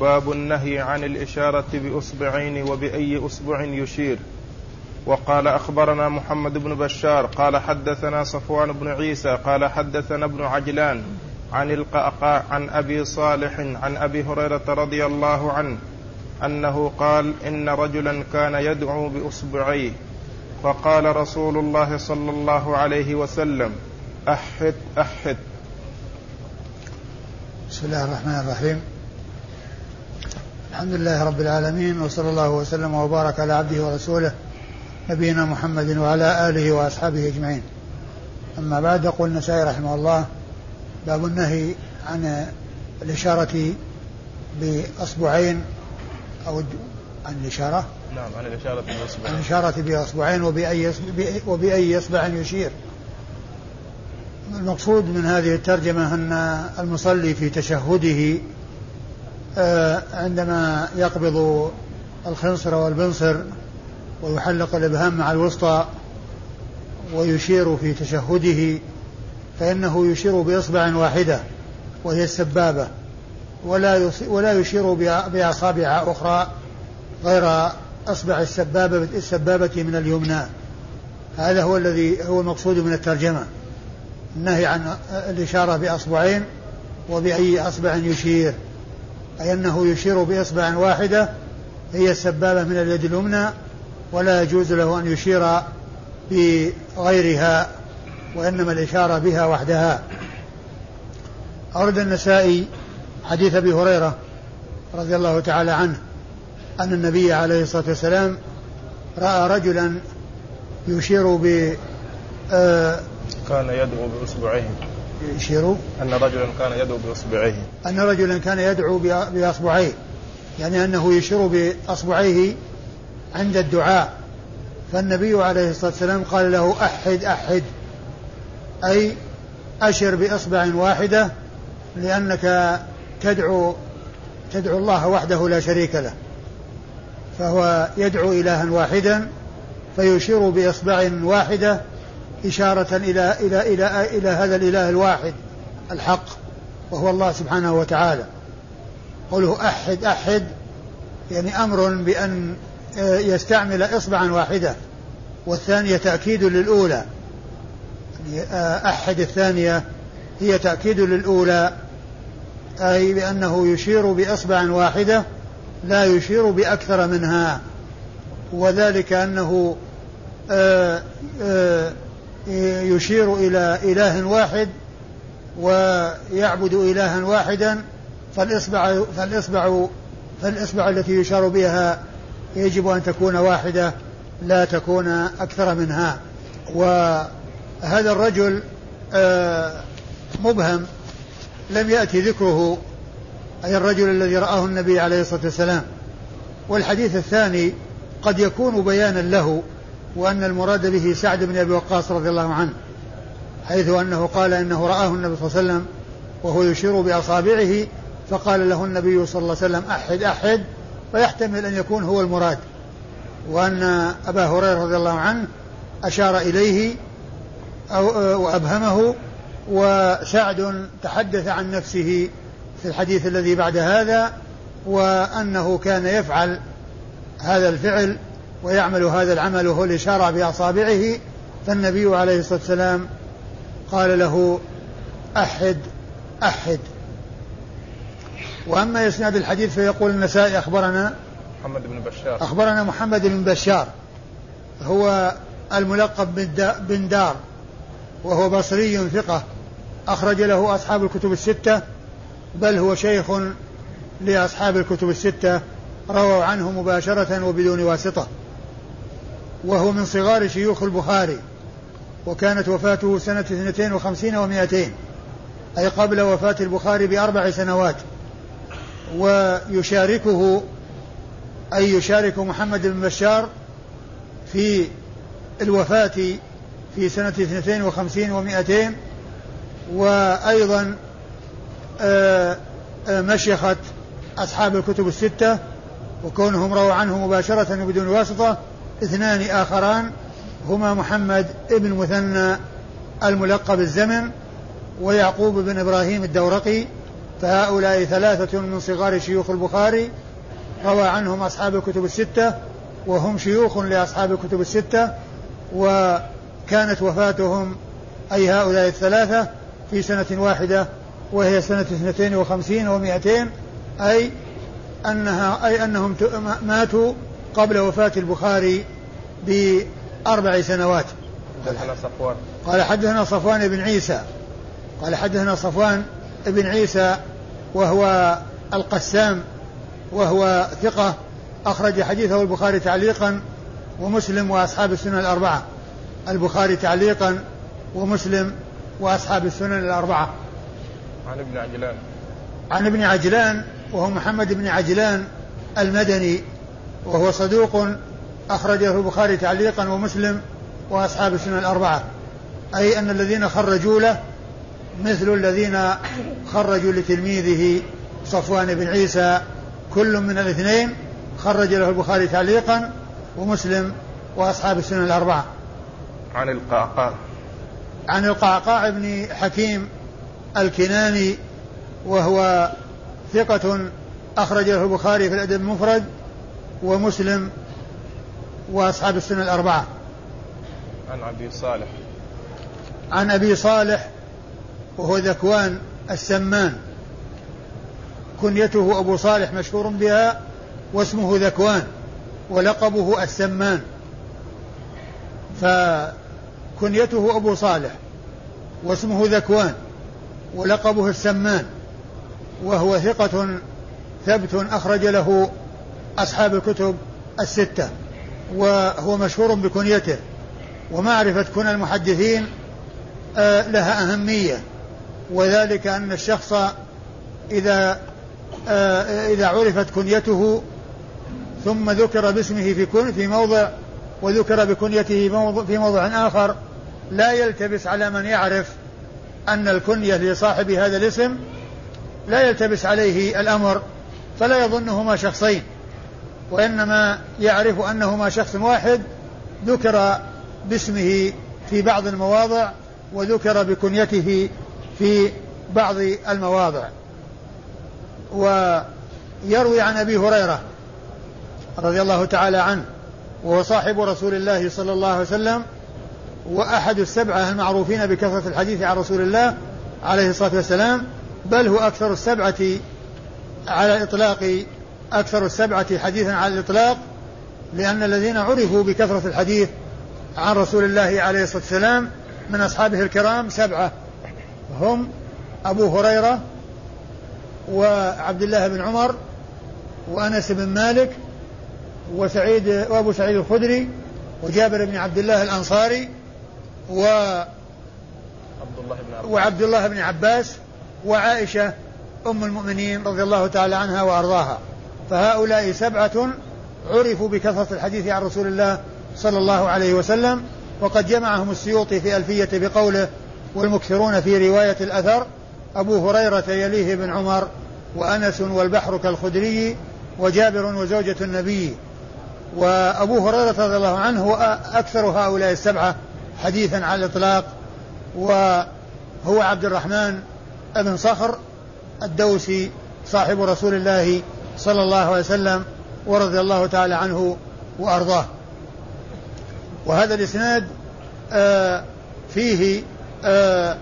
باب النهي عن الإشارة بأصبعين وبأي أصبع يشير. وقال أخبرنا محمد بن بشار قال حدثنا صفوان بن عيسى قال حدثنا ابن عجلان عن القعقاع عن أبي صالح عن أبي هريرة رضي الله عنه أنه قال إن رجلا كان يدعو بأصبعيه. فقال رسول الله صلى الله عليه وسلم أحد أحد. بسم الله الرحمن الرحيم. الحمد لله رب العالمين وصلى الله وسلم وبارك على عبده ورسوله نبينا محمد وعلى آله وأصحابه أجمعين. أما بعد يقول النسائي رحمه الله باب النهي عن الإشارة بأصبعين أو عن الإشارة؟ نعم عن الإشارة بأصبعين. عن الإشارة بأصبعين وبأي وبأي إصبع يشير. المقصود من هذه الترجمة أن المصلي في تشهده عندما يقبض الخنصر والبنصر ويحلق الإبهام مع الوسطى ويشير في تشهده فإنه يشير بإصبع واحدة وهي السبابة ولا ولا يشير بأصابع أخرى غير أصبع السبابة السبابة من اليمنى. هذا هو الذي هو المقصود من الترجمة. النهي عن الإشارة بأصبعين وبأي أصبع يشير. أي أنه يشير بإصبع واحدة هي السبابة من اليد اليمنى ولا يجوز له أن يشير بغيرها وإنما الإشارة بها وحدها. أورد النسائي حديث أبي هريرة رضي الله تعالى عنه أن النبي عليه الصلاة والسلام رأى رجلا يشير ب آه كان يدعو بإصبعيه يشير أن رجلا كان يدعو بإصبعيه. أن رجلا كان يدعو بأصبعيه. يعني أنه يشير بأصبعيه عند الدعاء. فالنبي عليه الصلاة والسلام قال له أحد أحد. أي أشر بإصبع واحدة لأنك تدعو تدعو الله وحده لا شريك له. فهو يدعو إلها واحدا فيشير بإصبع واحدة إشارة إلى إلى إلى إلى هذا الإله الواحد الحق وهو الله سبحانه وتعالى. قوله أحد أحد يعني أمر بأن آه، يستعمل إصبعا واحدة والثانية تأكيد للأولى. يعني آه، أحد الثانية هي تأكيد للأولى أي بأنه يشير بإصبع واحدة لا يشير بأكثر منها. وذلك أنه آه، يشير إلى إله واحد ويعبد إلها واحدا فالإصبع فالإصبع فالإصبع التي يشار بها يجب أن تكون واحدة لا تكون أكثر منها. وهذا الرجل آه، مبهم لم يأتي ذكره أي الرجل الذي رآه النبي عليه الصلاة والسلام. والحديث الثاني قد يكون بيانا له وأن المراد به سعد بن أبي وقاص رضي الله عنه حيث أنه قال إنه رآه النبي صلى الله عليه وسلم وهو يشير بأصابعه فقال له النبي صلى الله عليه وسلم أحد أحد فيحتمل أن يكون هو المراد. وأن أبا هريرة رضي الله عنه أشار إليه أو وأبهمه وسعد تحدث عن نفسه في الحديث الذي بعد هذا وأنه كان يفعل هذا الفعل ويعمل هذا العمل وهو الإشارة بأصابعه فالنبي عليه الصلاة والسلام قال له أحد أحد. وأما إسناد الحديث فيقول النسائي أخبرنا محمد بن بشار. أخبرنا محمد بن بشار هو الملقب بن دار وهو بصري ثقة أخرج له أصحاب الكتب الستة بل هو شيخ لأصحاب الكتب الستة. رووا عنه مباشرة وبدون واسطة. وهو من صغار شيوخ البخاري وكانت وفاته سنة 52 و200 أي قبل وفاة البخاري بأربع سنوات. ويشاركه أي يشارك محمد بن بشار في الوفاة في سنة 52 و200 وأيضا آه، آه، مشيخة أصحاب الكتب الستة وكونهم رووا عنه مباشرة وبدون واسطة اثنان آخران هما محمد ابن مثنى الملقب الزمن ويعقوب بن إبراهيم الدورقي فهؤلاء ثلاثة من صغار شيوخ البخاري. روى عنهم أصحاب الكتب الستة وهم شيوخ لأصحاب الكتب الستة وكانت وفاتهم أي هؤلاء الثلاثة في سنة واحدة وهي سنة اثنتين وخمسين ومائتين أي أنها أي أنهم ماتوا قبل وفاة البخاري بأربع سنوات. حدثنا صفوان. قال حدثنا صفوان بن عيسى. قال حدثنا صفوان بن عيسى وهو القسام وهو ثقة أخرج حديثه البخاري تعليقا ومسلم وأصحاب السنن الأربعة. البخاري تعليقا ومسلم وأصحاب السنن الأربعة. عن ابن عجلان. عن ابن عجلان وهو محمد بن عجلان المدني وهو صدوق أخرجه البخاري تعليقا ومسلم وأصحاب السنن الأربعة. أي أن الذين خرجوا له مثل الذين خرجوا لتلميذه صفوان بن عيسى. كل من الاثنين خرج له البخاري تعليقا ومسلم وأصحاب السنن الأربعة. عن القعقاع. عن القعقاع بن حكيم الكناني وهو ثقة أخرج له البخاري في الأدب المفرد ومسلم وأصحاب السنة الأربعة. عن أبي صالح. عن أبي صالح وهو ذكوان السمان. كنيته أبو صالح مشهور بها واسمه ذكوان ولقبه السمان. فكنيته أبو صالح واسمه ذكوان ولقبه السمان. وهو ثقة ثبت أخرج له أصحاب الكتب الستة وهو مشهور بكنيته ومعرفة كنى المحدثين آه، لها أهمية وذلك أن الشخص إذا آه، إذا عرفت كنيته ثم ذكر باسمه في كن في موضع وذكر بكنيته في موضع آخر لا يلتبس على من يعرف أن الكنية لصاحب هذا الاسم لا يلتبس عليه الأمر فلا يظنهما شخصين وإنما يعرف أنهما شخص واحد ذكر باسمه في بعض المواضع وذكر بكنيته في بعض المواضع. ويروي عن أبي هريرة رضي الله تعالى عنه وهو صاحب رسول الله صلى الله عليه وسلم وأحد السبعه المعروفين بكثرة الحديث عن رسول الله عليه الصلاة والسلام بل هو أكثر السبعة على الإطلاق أكثر السبعة حديثا على الإطلاق لأن الذين عرفوا بكثرة الحديث عن رسول الله عليه الصلاة والسلام من أصحابه الكرام سبعة. هم أبو هريرة وعبد الله بن عمر وأنس بن مالك وسعيد وأبو سعيد الخدري وجابر بن عبد الله الأنصاري و عبد الله بن عباس. وعبد الله بن عباس وعائشة أم المؤمنين رضي الله تعالى عنها وأرضاها. فهؤلاء سبعة عرفوا بكثرة الحديث عن رسول الله صلى الله عليه وسلم وقد جمعهم السيوطي في ألفية بقوله والمكثرون في رواية الأثر أبو هريرة يليه بن عمر وأنس والبحر كالخدري وجابر وزوجة النبي. وأبو هريرة رضي الله عنه هو أكثر هؤلاء السبعة حديثا على الإطلاق وهو عبد الرحمن بن صخر الدوسي صاحب رسول الله صلى الله عليه وسلم ورضي الله تعالى عنه وأرضاه. وهذا الإسناد آه فيه آه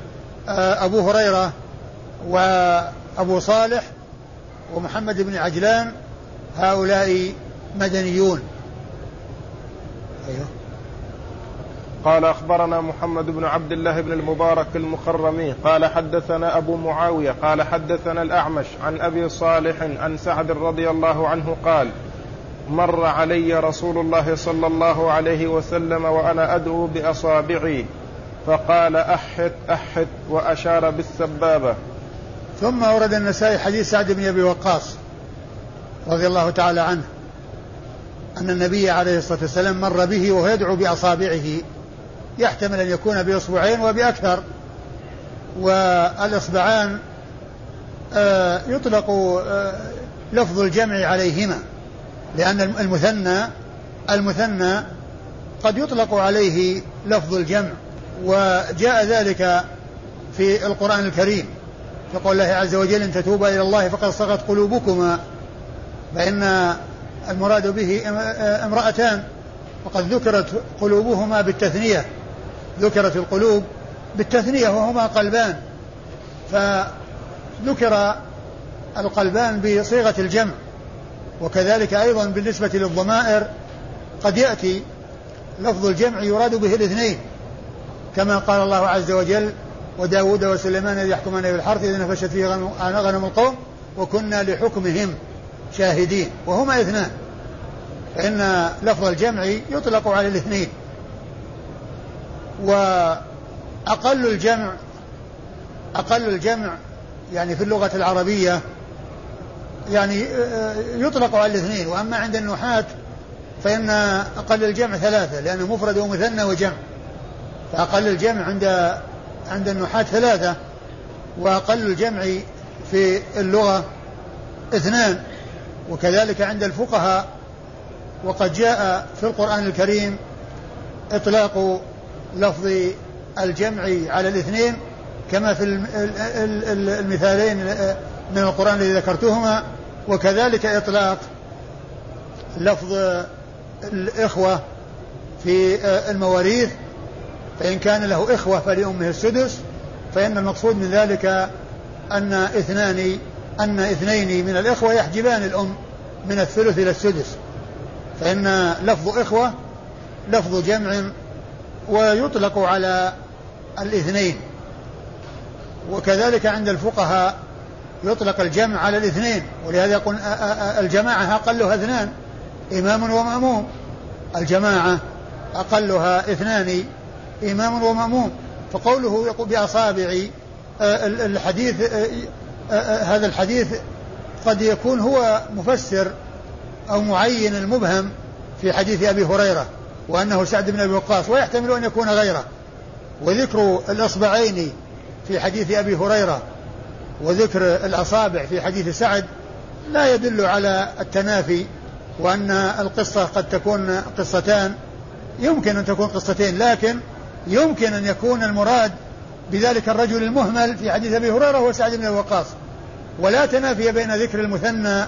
آه أبو هريرة وأبو صالح ومحمد بن عجلان هؤلاء مدنيون. أيوه. قال أخبرنا محمد بن عبد الله بن المبارك المخرمي قال حدثنا أبو معاوية قال حدثنا الأعمش عن أبي صالح عن سعد رضي الله عنه قال مر علي رسول الله صلى الله عليه وسلم وأنا أدعو بأصابعي فقال أحت أحت وأشار بالسبابة. ثم أورد النسائي حديث سعد بن أبي وقاص رضي الله تعالى عنه أن النبي عليه الصلاة والسلام مر به وهو يدعو بأصابعه. يحتمل أن يكون بإصبعين وبأكثر. والإصبعان آه، يطلق آه، لفظ الجمع عليهما لأن المثنى المثنى قد يطلق عليه لفظ الجمع وجاء ذلك في القرآن الكريم. يقول الله عز وجل إن تتوبا إلى الله فقد صغت قلوبكما. فإن المراد به امرأتان وقد ذكرت قلوبهما بالتثنية. ذكرت القلوب بالتثنية وهما قلبان. فذكر القلبان بصيغة الجمع وكذلك أيضا بالنسبة للضمائر قد يأتي لفظ الجمع يراد به الاثنين كما قال الله عز وجل وداود وسليمان إذ يحكمان بالحرث إذ نفشت فيه غنم القوم وكنا لحكمهم شاهدين. وهما اثنان فإن لفظ الجمع يطلق على الاثنين. وأقل الجمع أقل الجمع يعني في اللغة العربية يعني يطلق على الاثنين وأما عند النحاة فإن أقل الجمع ثلاثة لأنه مفرد ومثنى وجمع. فأقل الجمع عند عند النحاة ثلاثة وأقل الجمع في اللغة اثنان. وكذلك عند الفقهاء وقد جاء في القرآن الكريم إطلاق لفظ الجمع على الاثنين كما في المثالين من القرآن الذي ذكرتهما وكذلك إطلاق لفظ الإخوة في المواريث. فإن كان له إخوة فلأمه السدس. فإن المقصود من ذلك أن اثنان أن اثنين من الإخوة يحجبان الأم من الثلث إلى السدس. فإن لفظ إخوة لفظ جمع ويطلق على الاثنين. وكذلك عند الفقهاء يطلق الجمع على الاثنين. ولهذا يقول الجماعة أقلها اثنان إمام ومأموم. الجماعة أقلها اثنان إمام ومأموم. فقوله يقول بأصابع الحديث هذا الحديث قد يكون هو مفسر أو معين المبهم في حديث أبي هريرة. وأنه سعد بن أبي وقاص ويحتمل أن يكون غيره. وذكر الإصبعين في حديث أبي هريرة وذكر الأصابع في حديث سعد لا يدل على التنافي وأن القصة قد تكون قصتان. يمكن أن تكون قصتين لكن يمكن أن يكون المراد بذلك الرجل المهمل في حديث أبي هريرة هو سعد بن وقاص. ولا تنافي بين ذكر المثنى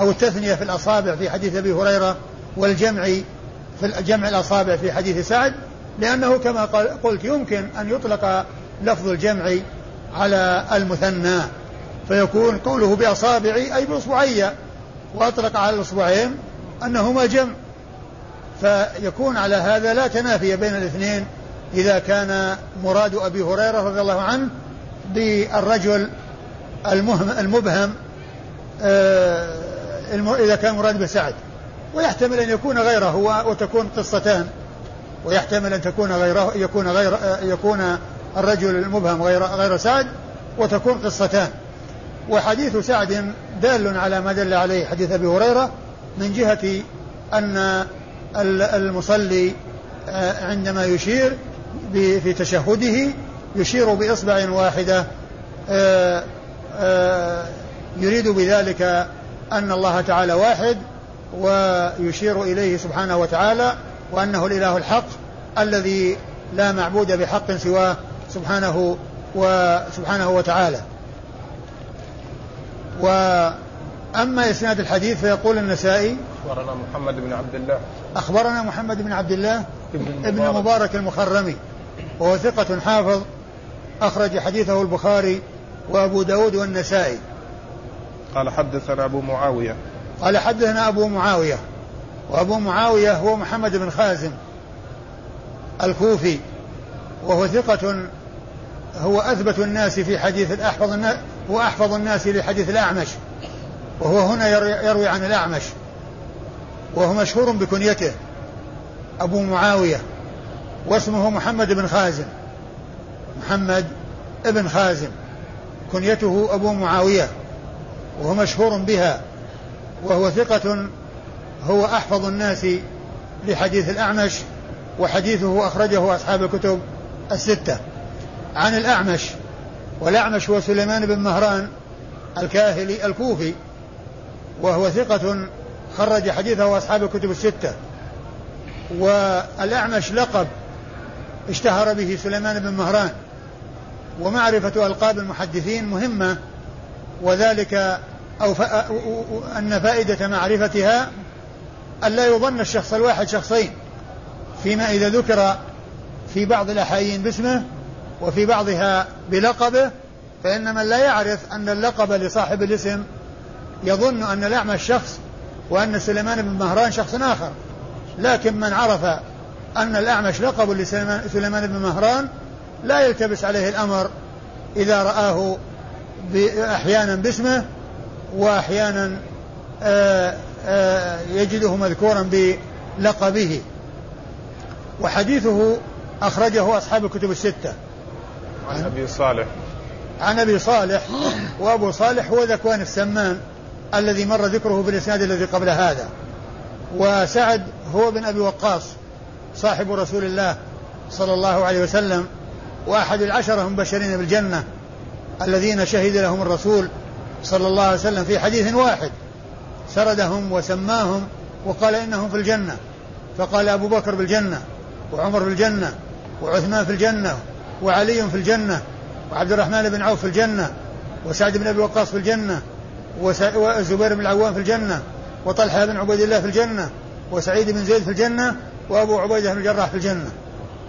أو التثنية في الأصابع في حديث أبي هريرة والجمع في جمع الأصابع في حديث سعد لأنه كما قلت يمكن أن يطلق لفظ الجمع على المثنى. فيكون قوله بأصابعي أي بأصبعي وأطلق على الأصبعين أنهما جمع. فيكون على هذا لا تنافي بين الاثنين إذا كان مراد أبي هريرة رضي الله عنه بالرجل المبهم آه، إذا كان مراد بسعد. ويحتمل أن يكون غيره وتكون قصتان. ويحتمل أن تكون غيره يكون غير يكون الرجل المبهم غير غير سعد وتكون قصتان. وحديث سعد دال على ما دل عليه حديث أبي هريرة من جهة أن المصلي آه، عندما يشير في تشهده يشير بإصبع واحدة آه، آه، يريد بذلك أن الله تعالى واحد ويشير إليه سبحانه وتعالى وأنه الإله الحق الذي لا معبود بحق سواه سبحانه وسبحانه وتعالى. وأما إسناد الحديث فيقول النسائي أخبرنا محمد بن عبد الله. أخبرنا محمد بن عبد الله ابن, ابن مبارك المخرمي وهو ثقة حافظ أخرج حديثه البخاري وأبو داود والنسائي. قال حدثنا أبو معاوية. قال حدثنا أبو معاوية وأبو معاوية هو محمد بن خازم الكوفي وهو ثقة هو أثبت الناس في حديث أحفظ الناس هو أحفظ الناس لحديث الأعمش وهو هنا يروي عن الأعمش وهو مشهور بكنيته أبو معاوية واسمه محمد بن خازم محمد ابن خازم كنيته أبو معاوية وهو مشهور بها. وهو ثقة هو أحفظ الناس لحديث الأعمش وحديثه أخرجه أصحاب الكتب الستة. عن الأعمش والأعمش هو سليمان بن مهران الكاهلي الكوفي وهو ثقة خرج حديثه أصحاب الكتب الستة. والأعمش لقب اشتهر به سليمان بن مهران ومعرفة ألقاب المحدثين مهمة وذلك أو أن فائدة معرفتها أن لا يظن الشخص الواحد شخصين فيما إذا ذكر في بعض الأحايين باسمه وفي بعضها بلقبه فإن من لا يعرف أن اللقب لصاحب الاسم يظن أن الأعمى شخص وأن سليمان بن مهران شخص آخر. لكن من عرف أن الأعمش لقب لسليمان بن مهران لا يلتبس عليه الأمر إذا رآه أحيانا باسمه وأحيانا آه، آه، يجده مذكورا بلقبه. وحديثه أخرجه أصحاب الكتب الستة. عن أبي صالح. عن أبي صالح. وأبو صالح هو ذكوان السمان الذي مر ذكره في الإسناد الذي قبل هذا. وسعد هو بن أبي وقاص صاحب رسول الله صلى الله عليه وسلم. وأحد العشرة المبشرين بالجنة الذين شهد لهم الرسول صلى الله عليه وسلم في حديث واحد. سردهم وسماهم وقال إنهم في الجنة. فقال أبو بكر بالجنة وعمر في الجنة وعثمان في الجنة وعلي في الجنة وعبد الرحمن بن عوف في الجنة وسعد بن أبي وقاص في الجنة وزبير بن العوام في الجنة وطلحة بن عبيد الله في الجنة وسعيد بن زيد في الجنة وأبو عبيدة بن الجراح في الجنة.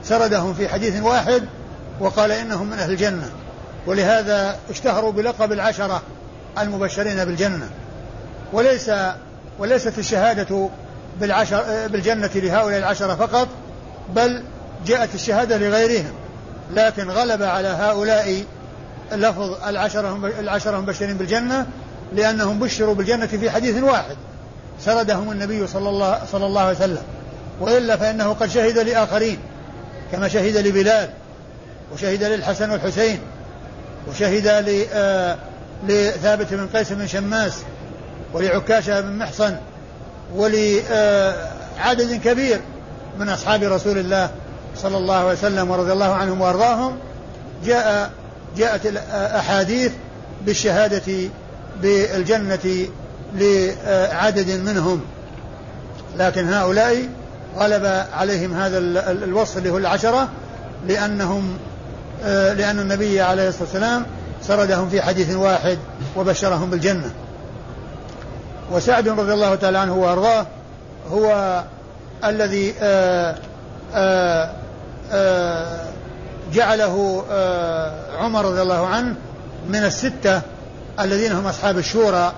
سردهم في حديث واحد وقال إنهم من أهل الجنة. ولهذا اشتهروا بلقب العشرة المبشرين بالجنة. وليس وليست الشهادة بالعشر بالجنة لهؤلاء العشرة فقط بل جاءت الشهادة لغيرهم. لكن غلب على هؤلاء لفظ العشرة العشرة المبشرين بالجنة لأنهم بشروا بالجنة في حديث واحد. سردهم النبي صلى الله صلى الله عليه وسلم. وإلا فإنه قد شهد لآخرين كما شهد لبلال وشهد للحسن والحسين وشهد آه، لثابت بن قيس بن شماس ولعكاشة بن محصن ولعدد كبير من أصحاب رسول الله صلى الله عليه وسلم ورضي الله عنهم وأرضاهم جاء جاءت الأحاديث بالشهادة بالجنة لعدد منهم. لكن هؤلاء غلب عليهم هذا الوصف اللي هو العشرة لأنهم آه، لأن النبي عليه الصلاة والسلام سردهم في حديث واحد وبشرهم بالجنة. وسعد رضي الله تعالى عنه وأرضاه هو الذي آآ آه، آآ آه، جعله عمر رضي الله عنه من الستة الذين هم أصحاب الشورى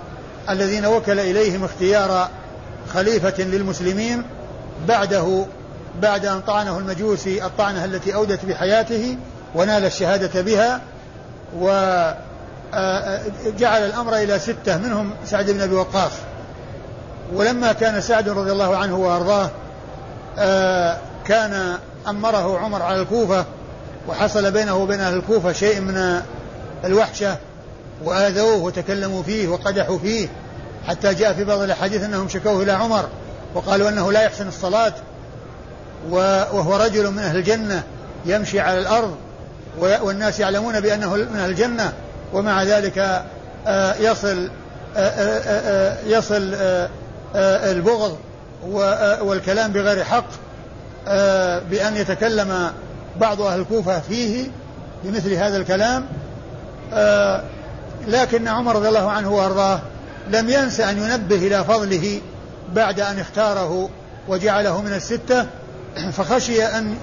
الذين وكل إليهم اختيار خليفة للمسلمين بعده بعد أن طعنه المجوسي الطعنة التي أودت بحياته ونال الشهادة بها وجعل الأمر إلى ستة منهم سعد بن أبي وقاص. ولما كان سعد رضي الله عنه وأرضاه كان أمره عمر على الكوفة وحصل بينه وبين أهل الكوفة شيء من الوحشة وآذوه وتكلموا فيه وقدحوا فيه حتى جاء في بعض الأحاديث أنهم شكوه إلى عمر وقالوا أنه لا يحسن الصلاة وهو رجل من أهل الجنة يمشي على الأرض والناس يعلمون بأنه من الجنة ومع ذلك آه، يصل آه، آه، يصل البغض والكلام بغير حق بأن يتكلم بعض أهل الكوفة فيه بمثل هذا الكلام. لكن عمر رضي الله عنه وأرضاه لم ينس أن ينبه إلى فضله بعد أن اختاره وجعله من الستة فخشي أن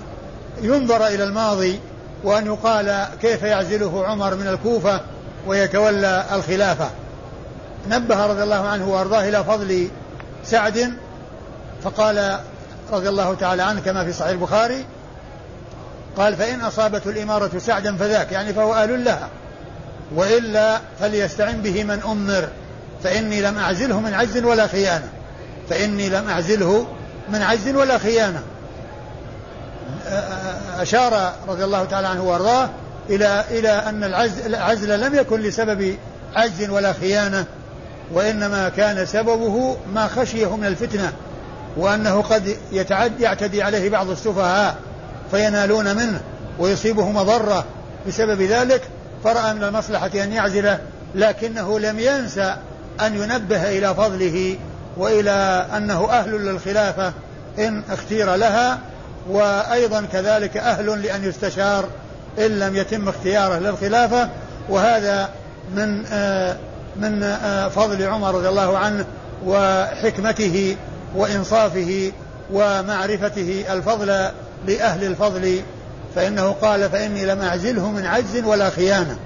ينظر إلى الماضي وأن يقال كيف يعزله عمر من الكوفة ويتولى الخلافة. نبه رضي الله عنه وأرضاه إلى فضل سعد فقال رضي الله تعالى عنه كما في صحيح البخاري قال فإن أصابته الإمارة سعدا فذاك يعني فهو آل لها وإلا فليستعن به من أمر فإني لم أعزله من عجز ولا خيانة فإني لم أعزله من عجز ولا خيانة. أشار رضي الله تعالى عنه وأرضاه إلى إلى أن العزل, العزل لم يكن لسبب عجز ولا خيانة وإنما كان سببه ما خشيه من الفتنة وأنه قد يتعد يعتدي عليه بعض السفهاء فينالون منه ويصيبه مضرة بسبب ذلك فرأى من المصلحة أن يعزله لكنه لم ينسى أن ينبه إلى فضله وإلى أنه أهل للخلافة إن اختير لها وأيضا كذلك أهل لأن يستشار إن لم يتم اختياره للخلافة وهذا من آه من آه فضل عمر رضي الله عنه وحكمته وإنصافه ومعرفته الفضل لأهل الفضل فإنه قال فإني لم أعزله من عجز ولا خيانة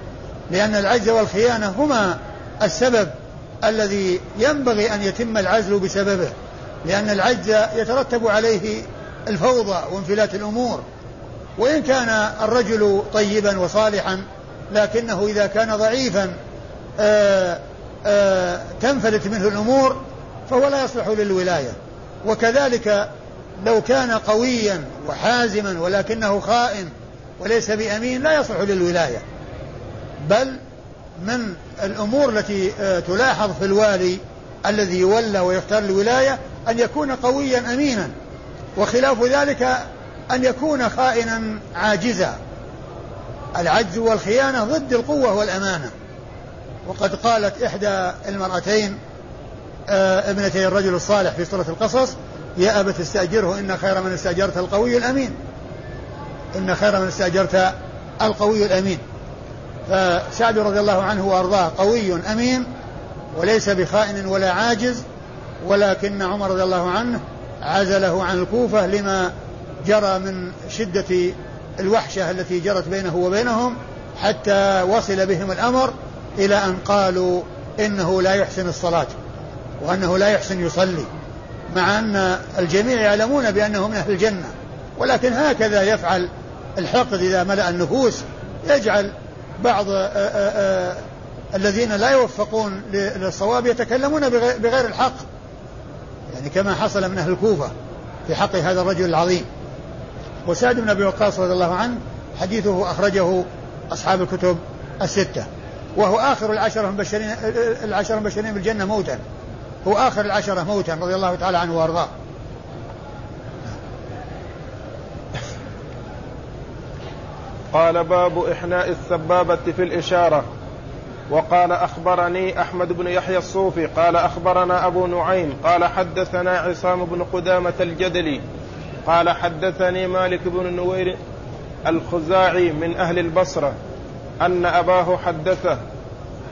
لأن العجز والخيانة هما السبب الذي ينبغي أن يتم العزل بسببه لأن العجز يترتب عليه الفوضى وانفلات الأمور. وإن كان الرجل طيبا وصالحا لكنه إذا كان ضعيفا آآ آآ تنفلت منه الأمور فهو لا يصلح للولاية. وكذلك لو كان قويا وحازما ولكنه خائن وليس بأمين لا يصلح للولاية. بل من الأمور التي تلاحظ في الوالي الذي يولى ويختار الولاية أن يكون قويا أمينا. وخلاف ذلك أن يكون خائنا عاجزا. العجز والخيانة ضد القوة والأمانة. وقد قالت إحدى المرأتين ابنتي الرجل الصالح في سورة القصص يا أبت استأجره إن خير من استأجرت القوي الأمين. إن خير من استأجرت القوي الأمين. فسعد رضي الله عنه وأرضاه قوي أمين وليس بخائن ولا عاجز ولكن عمر رضي الله عنه عزله عن الكوفة لما جرى من شدة الوحشة التي جرت بينه وبينهم حتى وصل بهم الأمر إلى أن قالوا إنه لا يحسن الصلاة وأنه لا يحسن يصلي مع أن الجميع يعلمون بأنه من أهل الجنة. ولكن هكذا يفعل الحقد إذا ملأ النفوس يجعل بعض آآ آآ الذين لا يوفقون للصواب يتكلمون بغير الحق. يعني كما حصل من أهل الكوفة في حق هذا الرجل العظيم. وسعد بن أبي وقاص رضي الله عنه حديثه أخرجه أصحاب الكتب الستة. وهو آخر العشرة المبشرين العشرة المبشرين بالجنة موتا. هو آخر العشرة موتا رضي الله تعالى عنه وأرضاه. قال باب إحناء السبابة في الإشارة. وقال أخبرني أحمد بن يحيى الصوفي قال أخبرنا أبو نعيم قال حدثنا عصام بن قدامة الجدلي قال حدثني مالك بن نوير الخزاعي من أهل البصرة أن أباه حدثه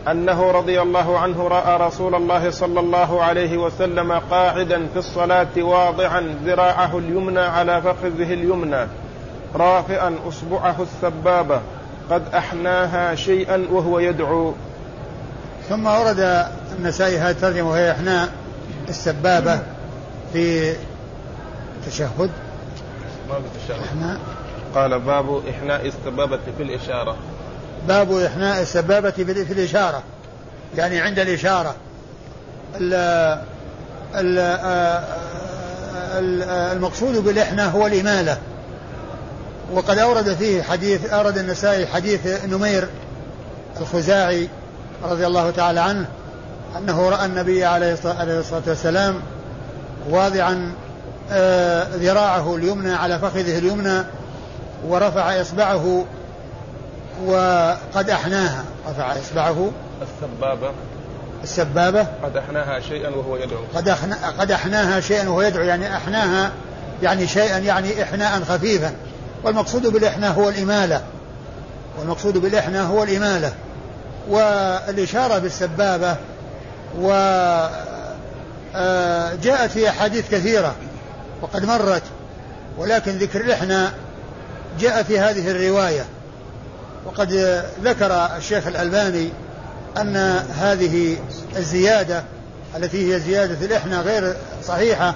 أنه رضي الله عنه رأى رسول الله صلى الله عليه وسلم قاعدا في الصلاة واضعا ذراعه اليمنى على فخذه اليمنى رافعا أصبعه السبابة. قد أحناها شيئا وهو يدعو. ثم ورد النسائي هذه الترجمة وهي إحناء السبابة في التشهد. ما بالتشهد إحناء. قال باب إحناء السبابة في الإشارة. باب إحناء السبابة في الإشارة. يعني عند الإشارة. ال ال المقصود بالإحناء هو الإمالة. وقد أورد فيه حديث أورد النسائي حديث نمير الخزاعي رضي الله تعالى عنه أنه رأى النبي عليه الصلاة والسلام واضعا ذراعه اليمنى على فخذه اليمنى ورفع إصبعه وقد أحناها. رفع إصبعه. السبابة. السبابة. قد أحناها شيئا وهو يدعو. قد أحنا قد أحناها شيئا وهو يدعو يعني أحناها يعني شيئا يعني إحناء خفيفا. والمقصود بالإحناء هو الإمالة. والمقصود بالإحناء هو الإمالة. والإشارة بالسبابة و جاءت في أحاديث كثيرة وقد مرت ولكن ذكر الإحناء جاء في هذه الرواية. وقد ذكر الشيخ الألباني أن هذه الزيادة التي هي زيادة الإحناء غير صحيحة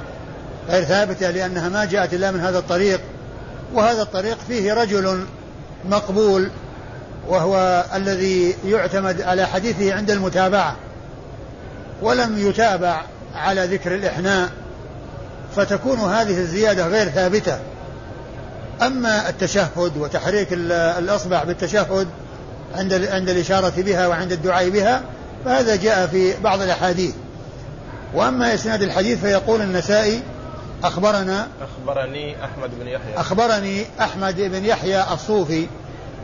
غير ثابتة لأنها ما جاءت إلا من هذا الطريق. وهذا الطريق فيه رجل مقبول وهو الذي يعتمد على حديثه عند المتابعة ولم يتابع على ذكر الإحناء فتكون هذه الزيادة غير ثابتة. أما التشهد وتحريك الأصبع بالتشهد عند عند الإشارة بها وعند الدعاء بها فهذا جاء في بعض الأحاديث. وأما إسناد الحديث فيقول النسائي أخبرنا أخبرني أحمد بن يحيى. أخبرني أحمد بن يحيى الصوفي.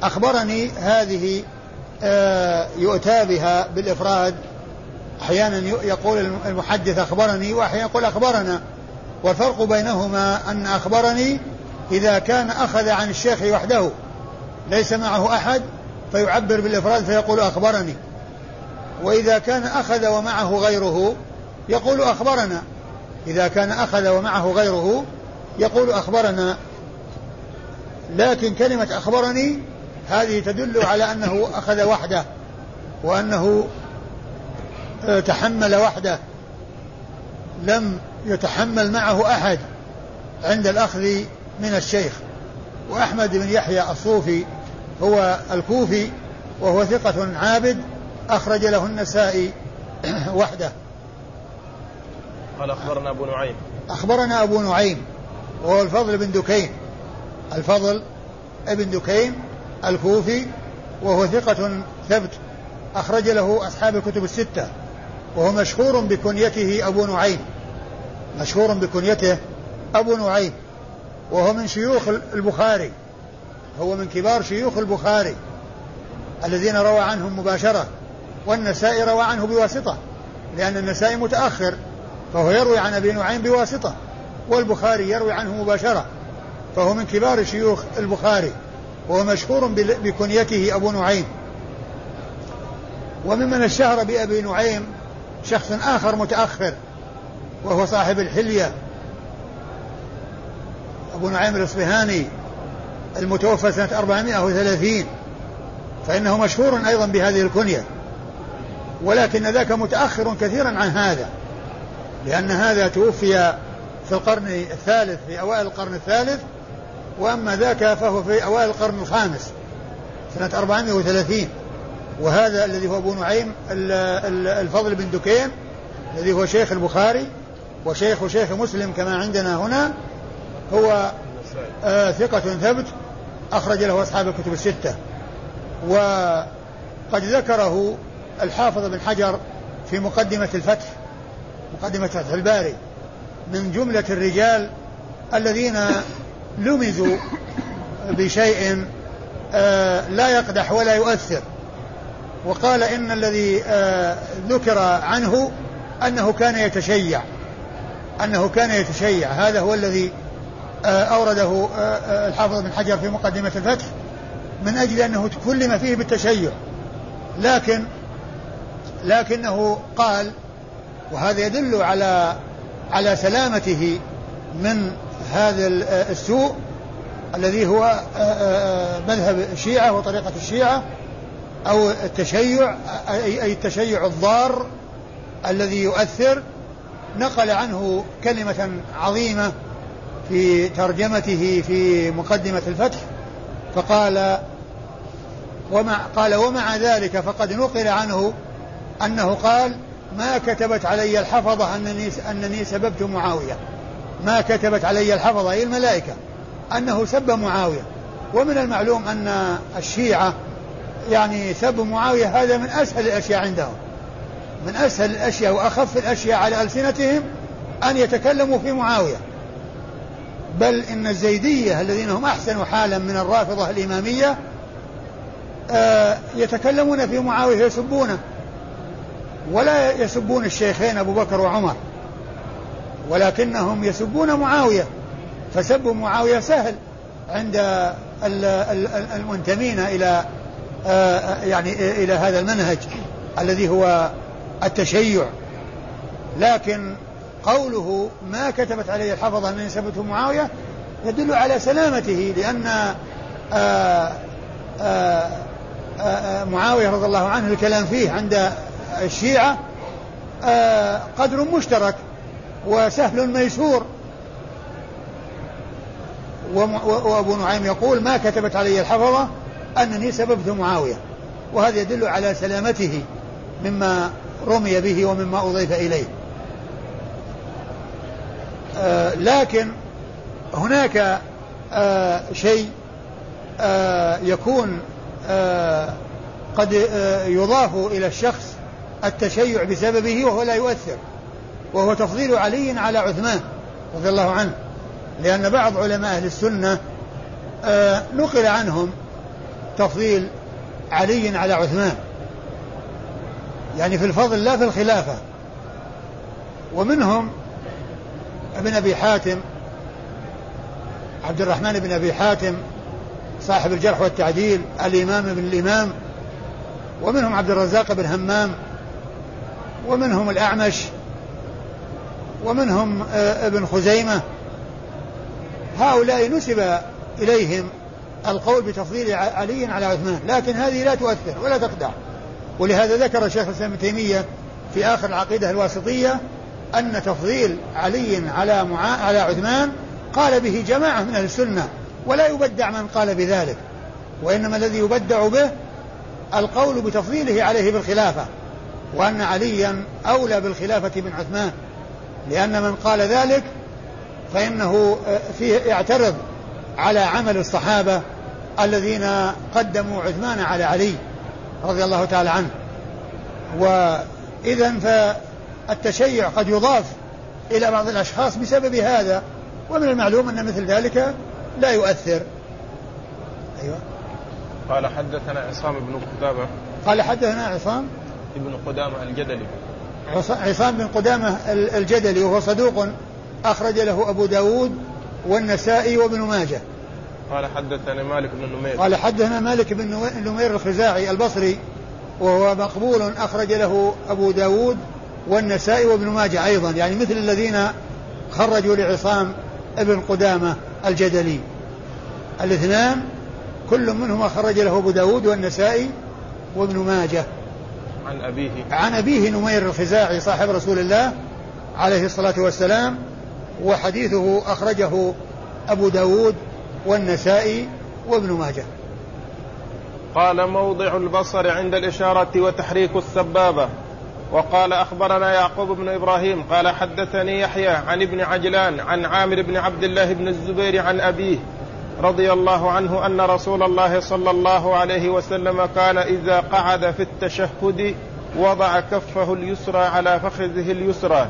أخبرني هذه آه يؤتى بها بالإفراد. أحيانا يقول المحدث أخبرني وأحيانا يقول أخبرنا. والفرق بينهما أن أخبرني إذا كان أخذ عن الشيخ وحده ليس معه أحد فيعبر بالإفراد فيقول أخبرني. وإذا كان أخذ ومعه غيره يقول أخبرنا. إذا كان أخذ ومعه غيره يقول أخبرنا. لكن كلمة أخبرني هذه تدل على أنه أخذ وحده وأنه آه، تحمل وحده. لم يتحمل معه أحد عند الأخذ من الشيخ. وأحمد بن يحيى الصوفي هو الكوفي وهو ثقة عابد أخرج له النسائي وحده. قال أخبرنا أبو نعيم. أخبرنا أبو نعيم وهو الفضل بن دكين. الفضل ابن دكين الكوفي وهو ثقة ثبت أخرج له أصحاب الكتب الستة وهو مشهور بكنيته أبو نعيم. مشهور بكنيته أبو نعيم وهو من شيوخ البخاري. هو من كبار شيوخ البخاري الذين روى عنهم مباشرة والنسائي روى عنه بواسطة لأن النسائي متأخر. فهو يروي عن أبي نعيم بواسطة والبخاري يروي عنه مباشرة فهو من كبار شيوخ البخاري وهو مشهور بكنيته أبو نعيم. وممن اشتهر بأبي نعيم شخص آخر متأخر وهو صاحب الحلية أبو نعيم الإصبهاني المتوفى سنة 430 فإنه مشهور أيضا بهذه الكنية. ولكن ذاك متأخر كثيرا عن هذا. لأن هذا توفي في القرن الثالث في أوائل القرن الثالث وأما ذاك فهو في أوائل القرن الخامس سنة 430 وهذا الذي هو أبو نعيم الفضل بن دكين الذي هو شيخ البخاري وشيخ شيخ مسلم كما عندنا هنا هو آه ثقة ثبت أخرج له أصحاب الكتب الستة. وقد ذكره الحافظ بن حجر في مقدمة الفتح مقدمة فتح الباري من جملة الرجال الذين لمزوا بشيء آه لا يقدح ولا يؤثر. وقال إن الذي آه ذكر عنه أنه كان يتشيع أنه كان يتشيع. هذا هو الذي آه أورده الحافظ بن حجر في مقدمة الفتح من أجل أنه تكلم فيه بالتشيع. لكن لكنه قال وهذا يدل على على سلامته من هذا السوء الذي هو مذهب الشيعة وطريقة الشيعة أو التشيع أي التشيع الضار الذي يؤثر. نقل عنه كلمة عظيمة في ترجمته في مقدمة الفتح فقال ومع قال ومع ذلك فقد نقل عنه أنه قال ما كتبت علي الحفظة أنني أنني سببت معاوية. ما كتبت علي الحفظة أي الملائكة أنه سب معاوية. ومن المعلوم أن الشيعة يعني سب معاوية هذا من أسهل الأشياء عندهم. من أسهل الأشياء وأخف الأشياء على ألسنتهم أن يتكلموا في معاوية. بل إن الزيدية الذين هم أحسن حالا من الرافضة الإمامية آه يتكلمون في معاوية يسبونه ولا يسبون الشيخين أبو بكر وعمر ولكنهم يسبون معاوية. فسب معاوية سهل عند المنتمين إلى آه، يعني إلى هذا المنهج الذي هو التشيع. لكن قوله ما كتبت عليه الحفظة أنني سبت معاوية يدل على سلامته لأن آه، آه، معاوية رضي الله عنه الكلام فيه عند الشيعة قدر مشترك وسهل ميسور. وأبو نعيم يقول ما كتبت علي الحفظة أنني سببت معاوية. وهذا يدل على سلامته مما رمي به ومما أضيف إليه. آه لكن هناك آه شيء آه يكون آه قد آه يضاف إلى الشخص التشيع بسببه وهو لا يؤثر وهو تفضيل علي على عثمان رضي الله عنه لأن بعض علماء أهل السنة آه نقل عنهم تفضيل علي على عثمان. يعني في الفضل لا في الخلافة. ومنهم ابن أبي حاتم عبد الرحمن بن أبي حاتم صاحب الجرح والتعديل الإمام ابن الإمام ومنهم عبد الرزاق بن همام ومنهم الأعمش ومنهم آه، ابن خزيمة. هؤلاء نسب إليهم القول بتفضيل علي على عثمان لكن هذه لا تؤثر ولا تخدع. ولهذا ذكر الشيخ الإسلام ابن تيمية في آخر العقيدة الواسطية أن تفضيل علي على معا... على عثمان قال به جماعة من أهل السنة ولا يبدع من قال بذلك وإنما الذي يبدع به القول بتفضيله عليه بالخلافة. وأن عليا أولى بالخلافة من عثمان لأن من قال ذلك فإنه فيه يعترض على عمل الصحابة الذين قدموا عثمان على علي رضي الله تعالى عنه. وإذا فالتشيع قد يضاف إلى بعض الأشخاص بسبب هذا ومن المعلوم أن مثل ذلك لا يؤثر. أيوة. قال حدثنا عصام بن قدامة قال حدثنا عصام؟ ابن قدامة الجدلي. عصام بن قدامة الجدلي وهو صدوق أخرج له أبو داود والنسائي وابن ماجه. قال حدثنا مالك بن نمير. قال حدثنا مالك بن نمير الخزاعي البصري وهو مقبول أخرج له أبو داود والنسائي وابن ماجه أيضا يعني مثل الذين خرجوا لعصام ابن قدامة الجدلي. الاثنان كل منهما خرج له أبو داود والنسائي وابن ماجه. عن أبيه. عن أبيه نمير الخزاعي صاحب رسول الله عليه الصلاة والسلام وحديثه أخرجه أبو داود والنسائي وابن ماجه. قال موضع البصر عند الإشارة وتحريك السبابة. وقال أخبرنا يعقوب بن إبراهيم قال حدثني يحيى عن ابن عجلان عن عامر بن عبد الله بن الزبير عن أبيه رضي الله عنه أن رسول الله صلى الله عليه وسلم كان إذا قعد في التشهد وضع كفه اليسرى على فخذه اليسرى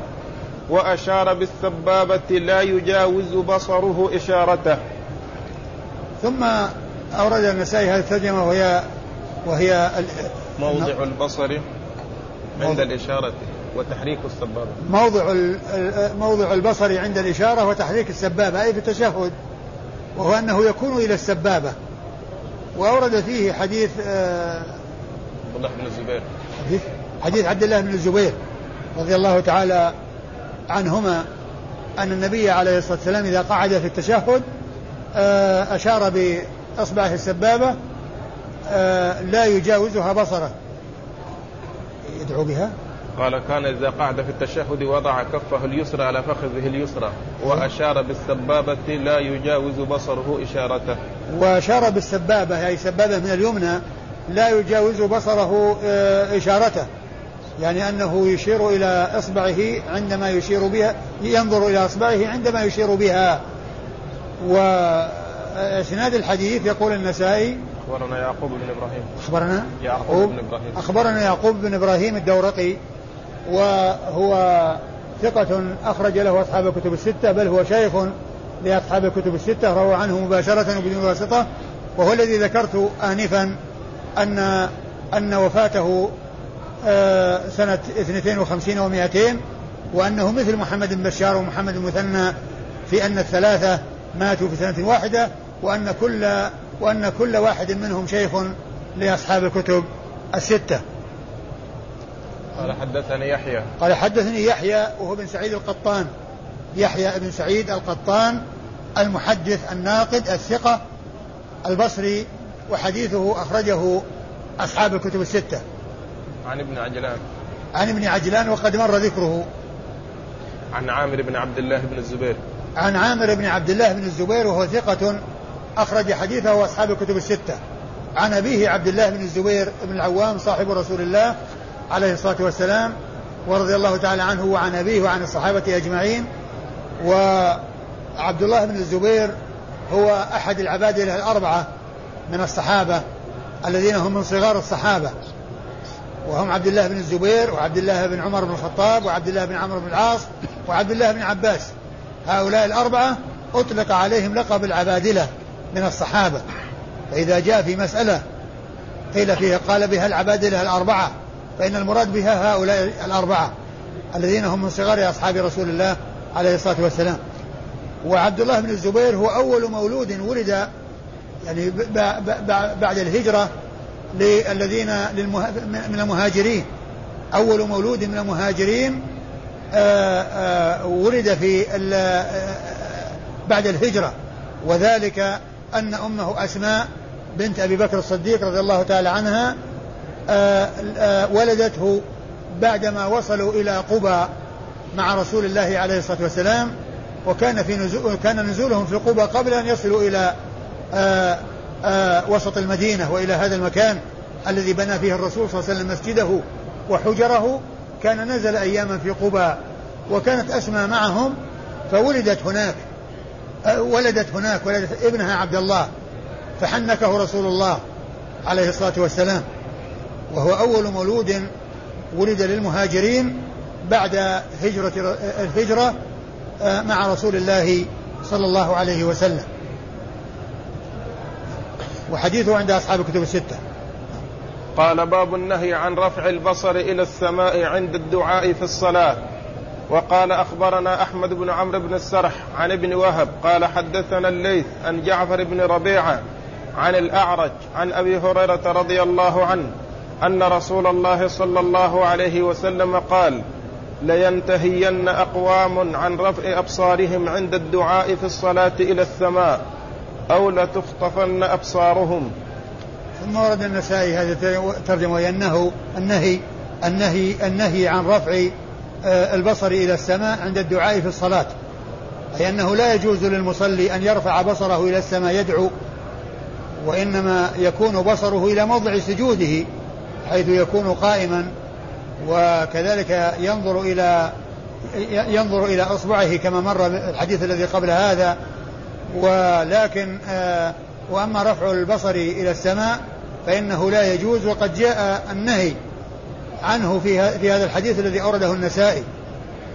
وأشار بالسبابة لا يجاوز بصره إشارته. ثم أورد النسائي هذه الترجمة وهي وهي موضع البصر عند الإشارة وتحريك السبابة. موضع موضع البصر عند الإشارة وتحريك السبابة أي في التشهد. وهو أنه يكون إلى السبابة. وأورد فيه حديث آه، عبد الله بن الزبير. حديث حديث عبد الله بن الزبير رضي الله تعالى عنهما أن النبي عليه الصلاة والسلام إذا قعد في التشهد آه، أشار بإصبعه السبابة آه، لا يجاوزها بصره. يدعو بها؟ قال كان إذا قعد في التشهد وضع كفه اليسرى على فخذه اليسرى وأشار بالسبابة لا يجاوز بصره إشارته. وأشار بالسبابة أي يعني سبابة من اليمنى لا يجاوز بصره آه، إشارته. يعني أنه يشير إلى إصبعه عندما يشير بها ينظر إلى إصبعه عندما يشير بها. وإسناد الحديث يقول النسائي أخبرنا يعقوب بن إبراهيم. أخبرنا؟ يعقوب بن إبراهيم. أخبرنا يعقوب بن إبراهيم الدورقي. وهو ثقة أخرج له أصحاب الكتب الستة بل هو شيخ لأصحاب الكتب الستة روى عنه مباشرة وبدون واسطة. وهو الذي ذكرت آنفا أن أن وفاته آه، سنة 52 و200 وأنه مثل محمد بن بشار ومحمد المثنى في أن الثلاثة ماتوا في سنة واحدة وأن كل وأن كل واحد منهم شيخ لأصحاب الكتب الستة. قال حدثني يحيى. قال حدثني يحيى وهو بن سعيد القطان. يحيى بن سعيد القطان المحدث الناقد الثقة البصري وحديثه أخرجه أصحاب الكتب الستة. عن ابن عجلان. عن ابن عجلان وقد مر ذكره. عن عامر بن عبد الله بن الزبير. عن عامر بن عبد الله بن الزبير وهو ثقة أخرج حديثه أصحاب الكتب الستة. عن أبيه عبد الله بن الزبير بن العوام صاحب رسول الله عليه الصلاة والسلام ورضي الله تعالى عنه وعن أبيه وعن الصحابة أجمعين. وعبد الله بن الزبير هو أحد العبادلة الأربعة من الصحابة الذين هم من صغار الصحابة. وهم عبد الله بن الزبير وعبد الله بن عمر بن الخطاب وعبد الله بن عمرو بن العاص وعبد الله بن عباس. هؤلاء الأربعة أطلق عليهم لقب العبادلة من الصحابة. فإذا جاء في مسألة قيل فيها قال بها العبادلة الأربعة. فإن المراد بها هؤلاء الأربعة الذين هم من صغار أصحاب رسول الله عليه الصلاة والسلام. وعبد الله بن الزبير هو أول مولود ولد يعني بعد الهجرة للذين من المهاجرين. أول مولود من المهاجرين آه، آه، ولد في بعد الهجرة. وذلك أن أمه أسماء بنت أبي بكر الصديق رضي الله تعالى عنها ولدته بعدما وصلوا إلى قبى مع رسول الله عليه الصلاة والسلام وكان في نزول كان نزولهم في قبى قبل أن يصلوا إلى آآ وسط المدينة وإلى هذا المكان الذي بنى فيه الرسول صلى الله عليه وسلم مسجده وحجره. كان نزل أياما في قبى وكانت أسمى معهم فولدت هناك ولدت هناك ولدت ابنها عبد الله فحنكه رسول الله عليه الصلاة والسلام. وهو أول مولود ولد للمهاجرين بعد هجرة الهجرة آه، مع رسول الله صلى الله عليه وسلم. وحديثه عند أصحاب الكتب الستة. قال باب النهي عن رفع البصر إلى السماء عند الدعاء في الصلاة. وقال أخبرنا أحمد بن عمرو بن السرح عن ابن وهب. قال حدثنا الليث عن جعفر بن ربيعة عن الأعرج عن أبي هريرة رضي الله عنه أن رسول الله صلى الله عليه وسلم قال لينتهين أقوام عن رفع أبصارهم عند الدعاء في الصلاة إلى السماء أو لتخطفن أبصارهم. ثم ورد النسائي هذا ترجمة أنه النهي النهي النهي عن رفع آه، البصر إلى السماء عند الدعاء في الصلاة. أي أنه لا يجوز للمصلي أن يرفع بصره إلى السماء يدعو وإنما يكون بصره إلى موضع سجوده. حيث يكون قائما وكذلك ينظر إلى ينظر إلى أصبعه كما مر الحديث الذي قبل هذا. ولكن آه، وأما رفع البصر إلى السماء فإنه لا يجوز وقد جاء النهي عنه في في هذا الحديث الذي أورده النسائي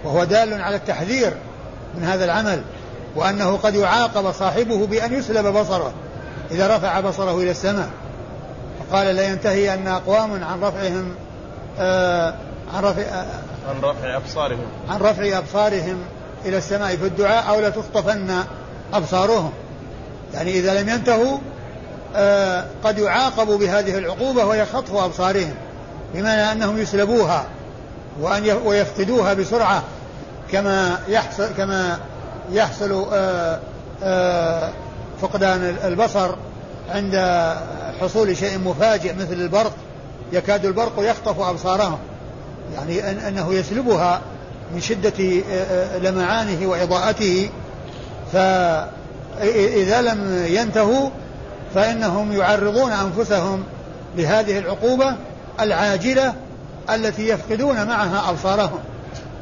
وهو دال على التحذير من هذا العمل وأنه قد يعاقب صاحبه بأن يسلب بصره إذا رفع بصره إلى السماء. فقال لا ينتهي أن أقوام عن رفعهم آه عن رفع آه عن رفع أبصارهم. عن رفع أبصارهم إلى السماء في الدعاء أو لتخطفن أبصارهم. يعني إذا لم ينتهوا آه قد يعاقبوا بهذه العقوبة وهي خطف أبصارهم بمعنى أنهم يسلبوها وأن ويفقدوها بسرعة كما يحصل كما يحصل آه آه فقدان البصر عند حصول شيء مفاجئ مثل البرق يكاد البرق يخطف أبصارهم يعني أن أنه يسلبها من شدة آه، آه، لمعانه وإضاءته. فإذا لم ينتهوا فإنهم يعرضون أنفسهم لهذه العقوبة العاجلة التي يفقدون معها أبصارهم.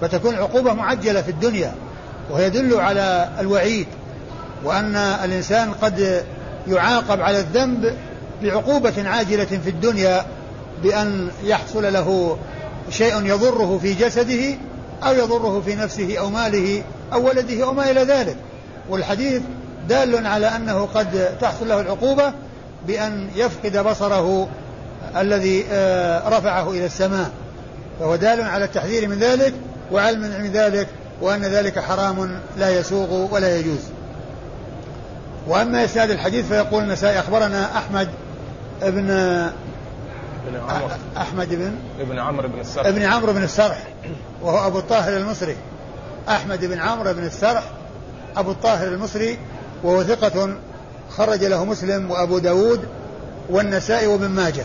فتكون عقوبة معجلة في الدنيا ويدل على الوعيد. وأن الإنسان قد يعاقب على الذنب بعقوبة عاجلة في الدنيا بأن يحصل له شيء يضره في جسده أو يضره في نفسه أو ماله أو ولده أو ما إلى ذلك. والحديث دال على أنه قد تحصل له العقوبة بأن يفقد بصره الذي آه، رفعه إلى السماء. فهو دال على التحذير من ذلك وعلم من ذلك وأن ذلك حرام لا يسوغ ولا يجوز. وأما إسناد الحديث فيقول النسائي أخبرنا أحمد ابن ابن عمرو أحمد بن ابن عمرو بن السرح. ابن عمرو بن السرح وهو أبو الطاهر المصري. أحمد بن عمرو بن السرح أبو الطاهر المصري وهو ثقة خرج له مسلم وأبو داود والنسائي وابن ماجه.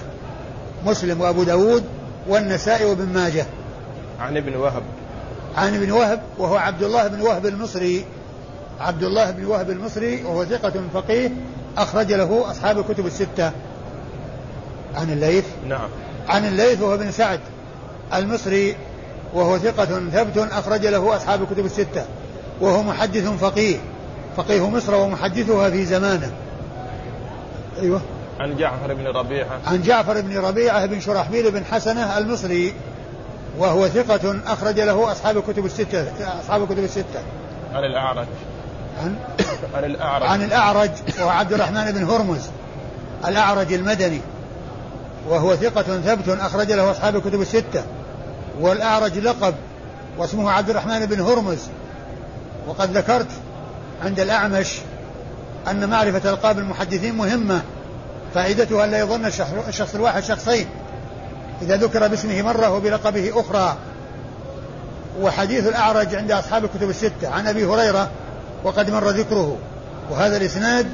مسلم وأبو داود والنسائي وابن ماجه. عن ابن وهب. عن ابن وهب وهو عبد الله بن وهب المصري. عبد الله بن وهب المصري وهو ثقة فقيه أخرج له أصحاب الكتب الستة. عن الليث؟ نعم. عن الليث وهو بن سعد المصري وهو ثقة ثبت أخرج له أصحاب الكتب الستة وهو محدث فقيه فقيه مصر ومحدثها في زمانه. أيوه. عن جعفر بن ربيعة. عن جعفر بن ربيعة بن شرحبيل بن حسنة المصري وهو ثقة أخرج له أصحاب الكتب الستة أصحاب الكتب الستة. عن الأعرج. عن عن الأعرج. عن الأعرج وهو عبد الرحمن بن هرمز الأعرج المدني. وهو ثقة ثبت أخرج له أصحاب الكتب الستة والأعرج لقب واسمه عبد الرحمن بن هرمز. وقد ذكرت عند الأعمش أن معرفة ألقاب المحدثين مهمة فائدتها أن لا يظن الشخص الواحد شخصين. إذا ذكر باسمه مرة وبلقبه أخرى. وحديث الأعرج عند أصحاب الكتب الستة عن أبي هريرة وقد مر ذكره. وهذا الإسناد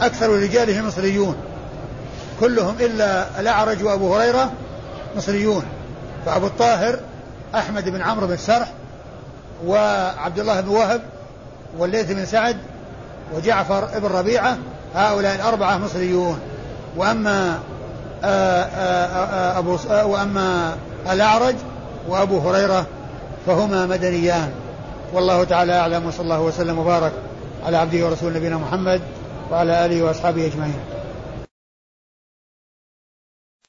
أكثر رجاله مصريون. كلهم إلا الأعرج وأبو هريرة مصريون فأبو الطاهر أحمد بن عمرو بن سرح وعبد الله بن وهب والليث بن سعد وجعفر بن ربيعة هؤلاء الأربعة مصريون. وأما آآ آآ أبو وأما الأعرج وأبو هريرة فهما مدنيان. والله تعالى أعلم وصلى الله وسلم وبارك على عبده ورسوله نبينا محمد وعلى آله وأصحابه أجمعين.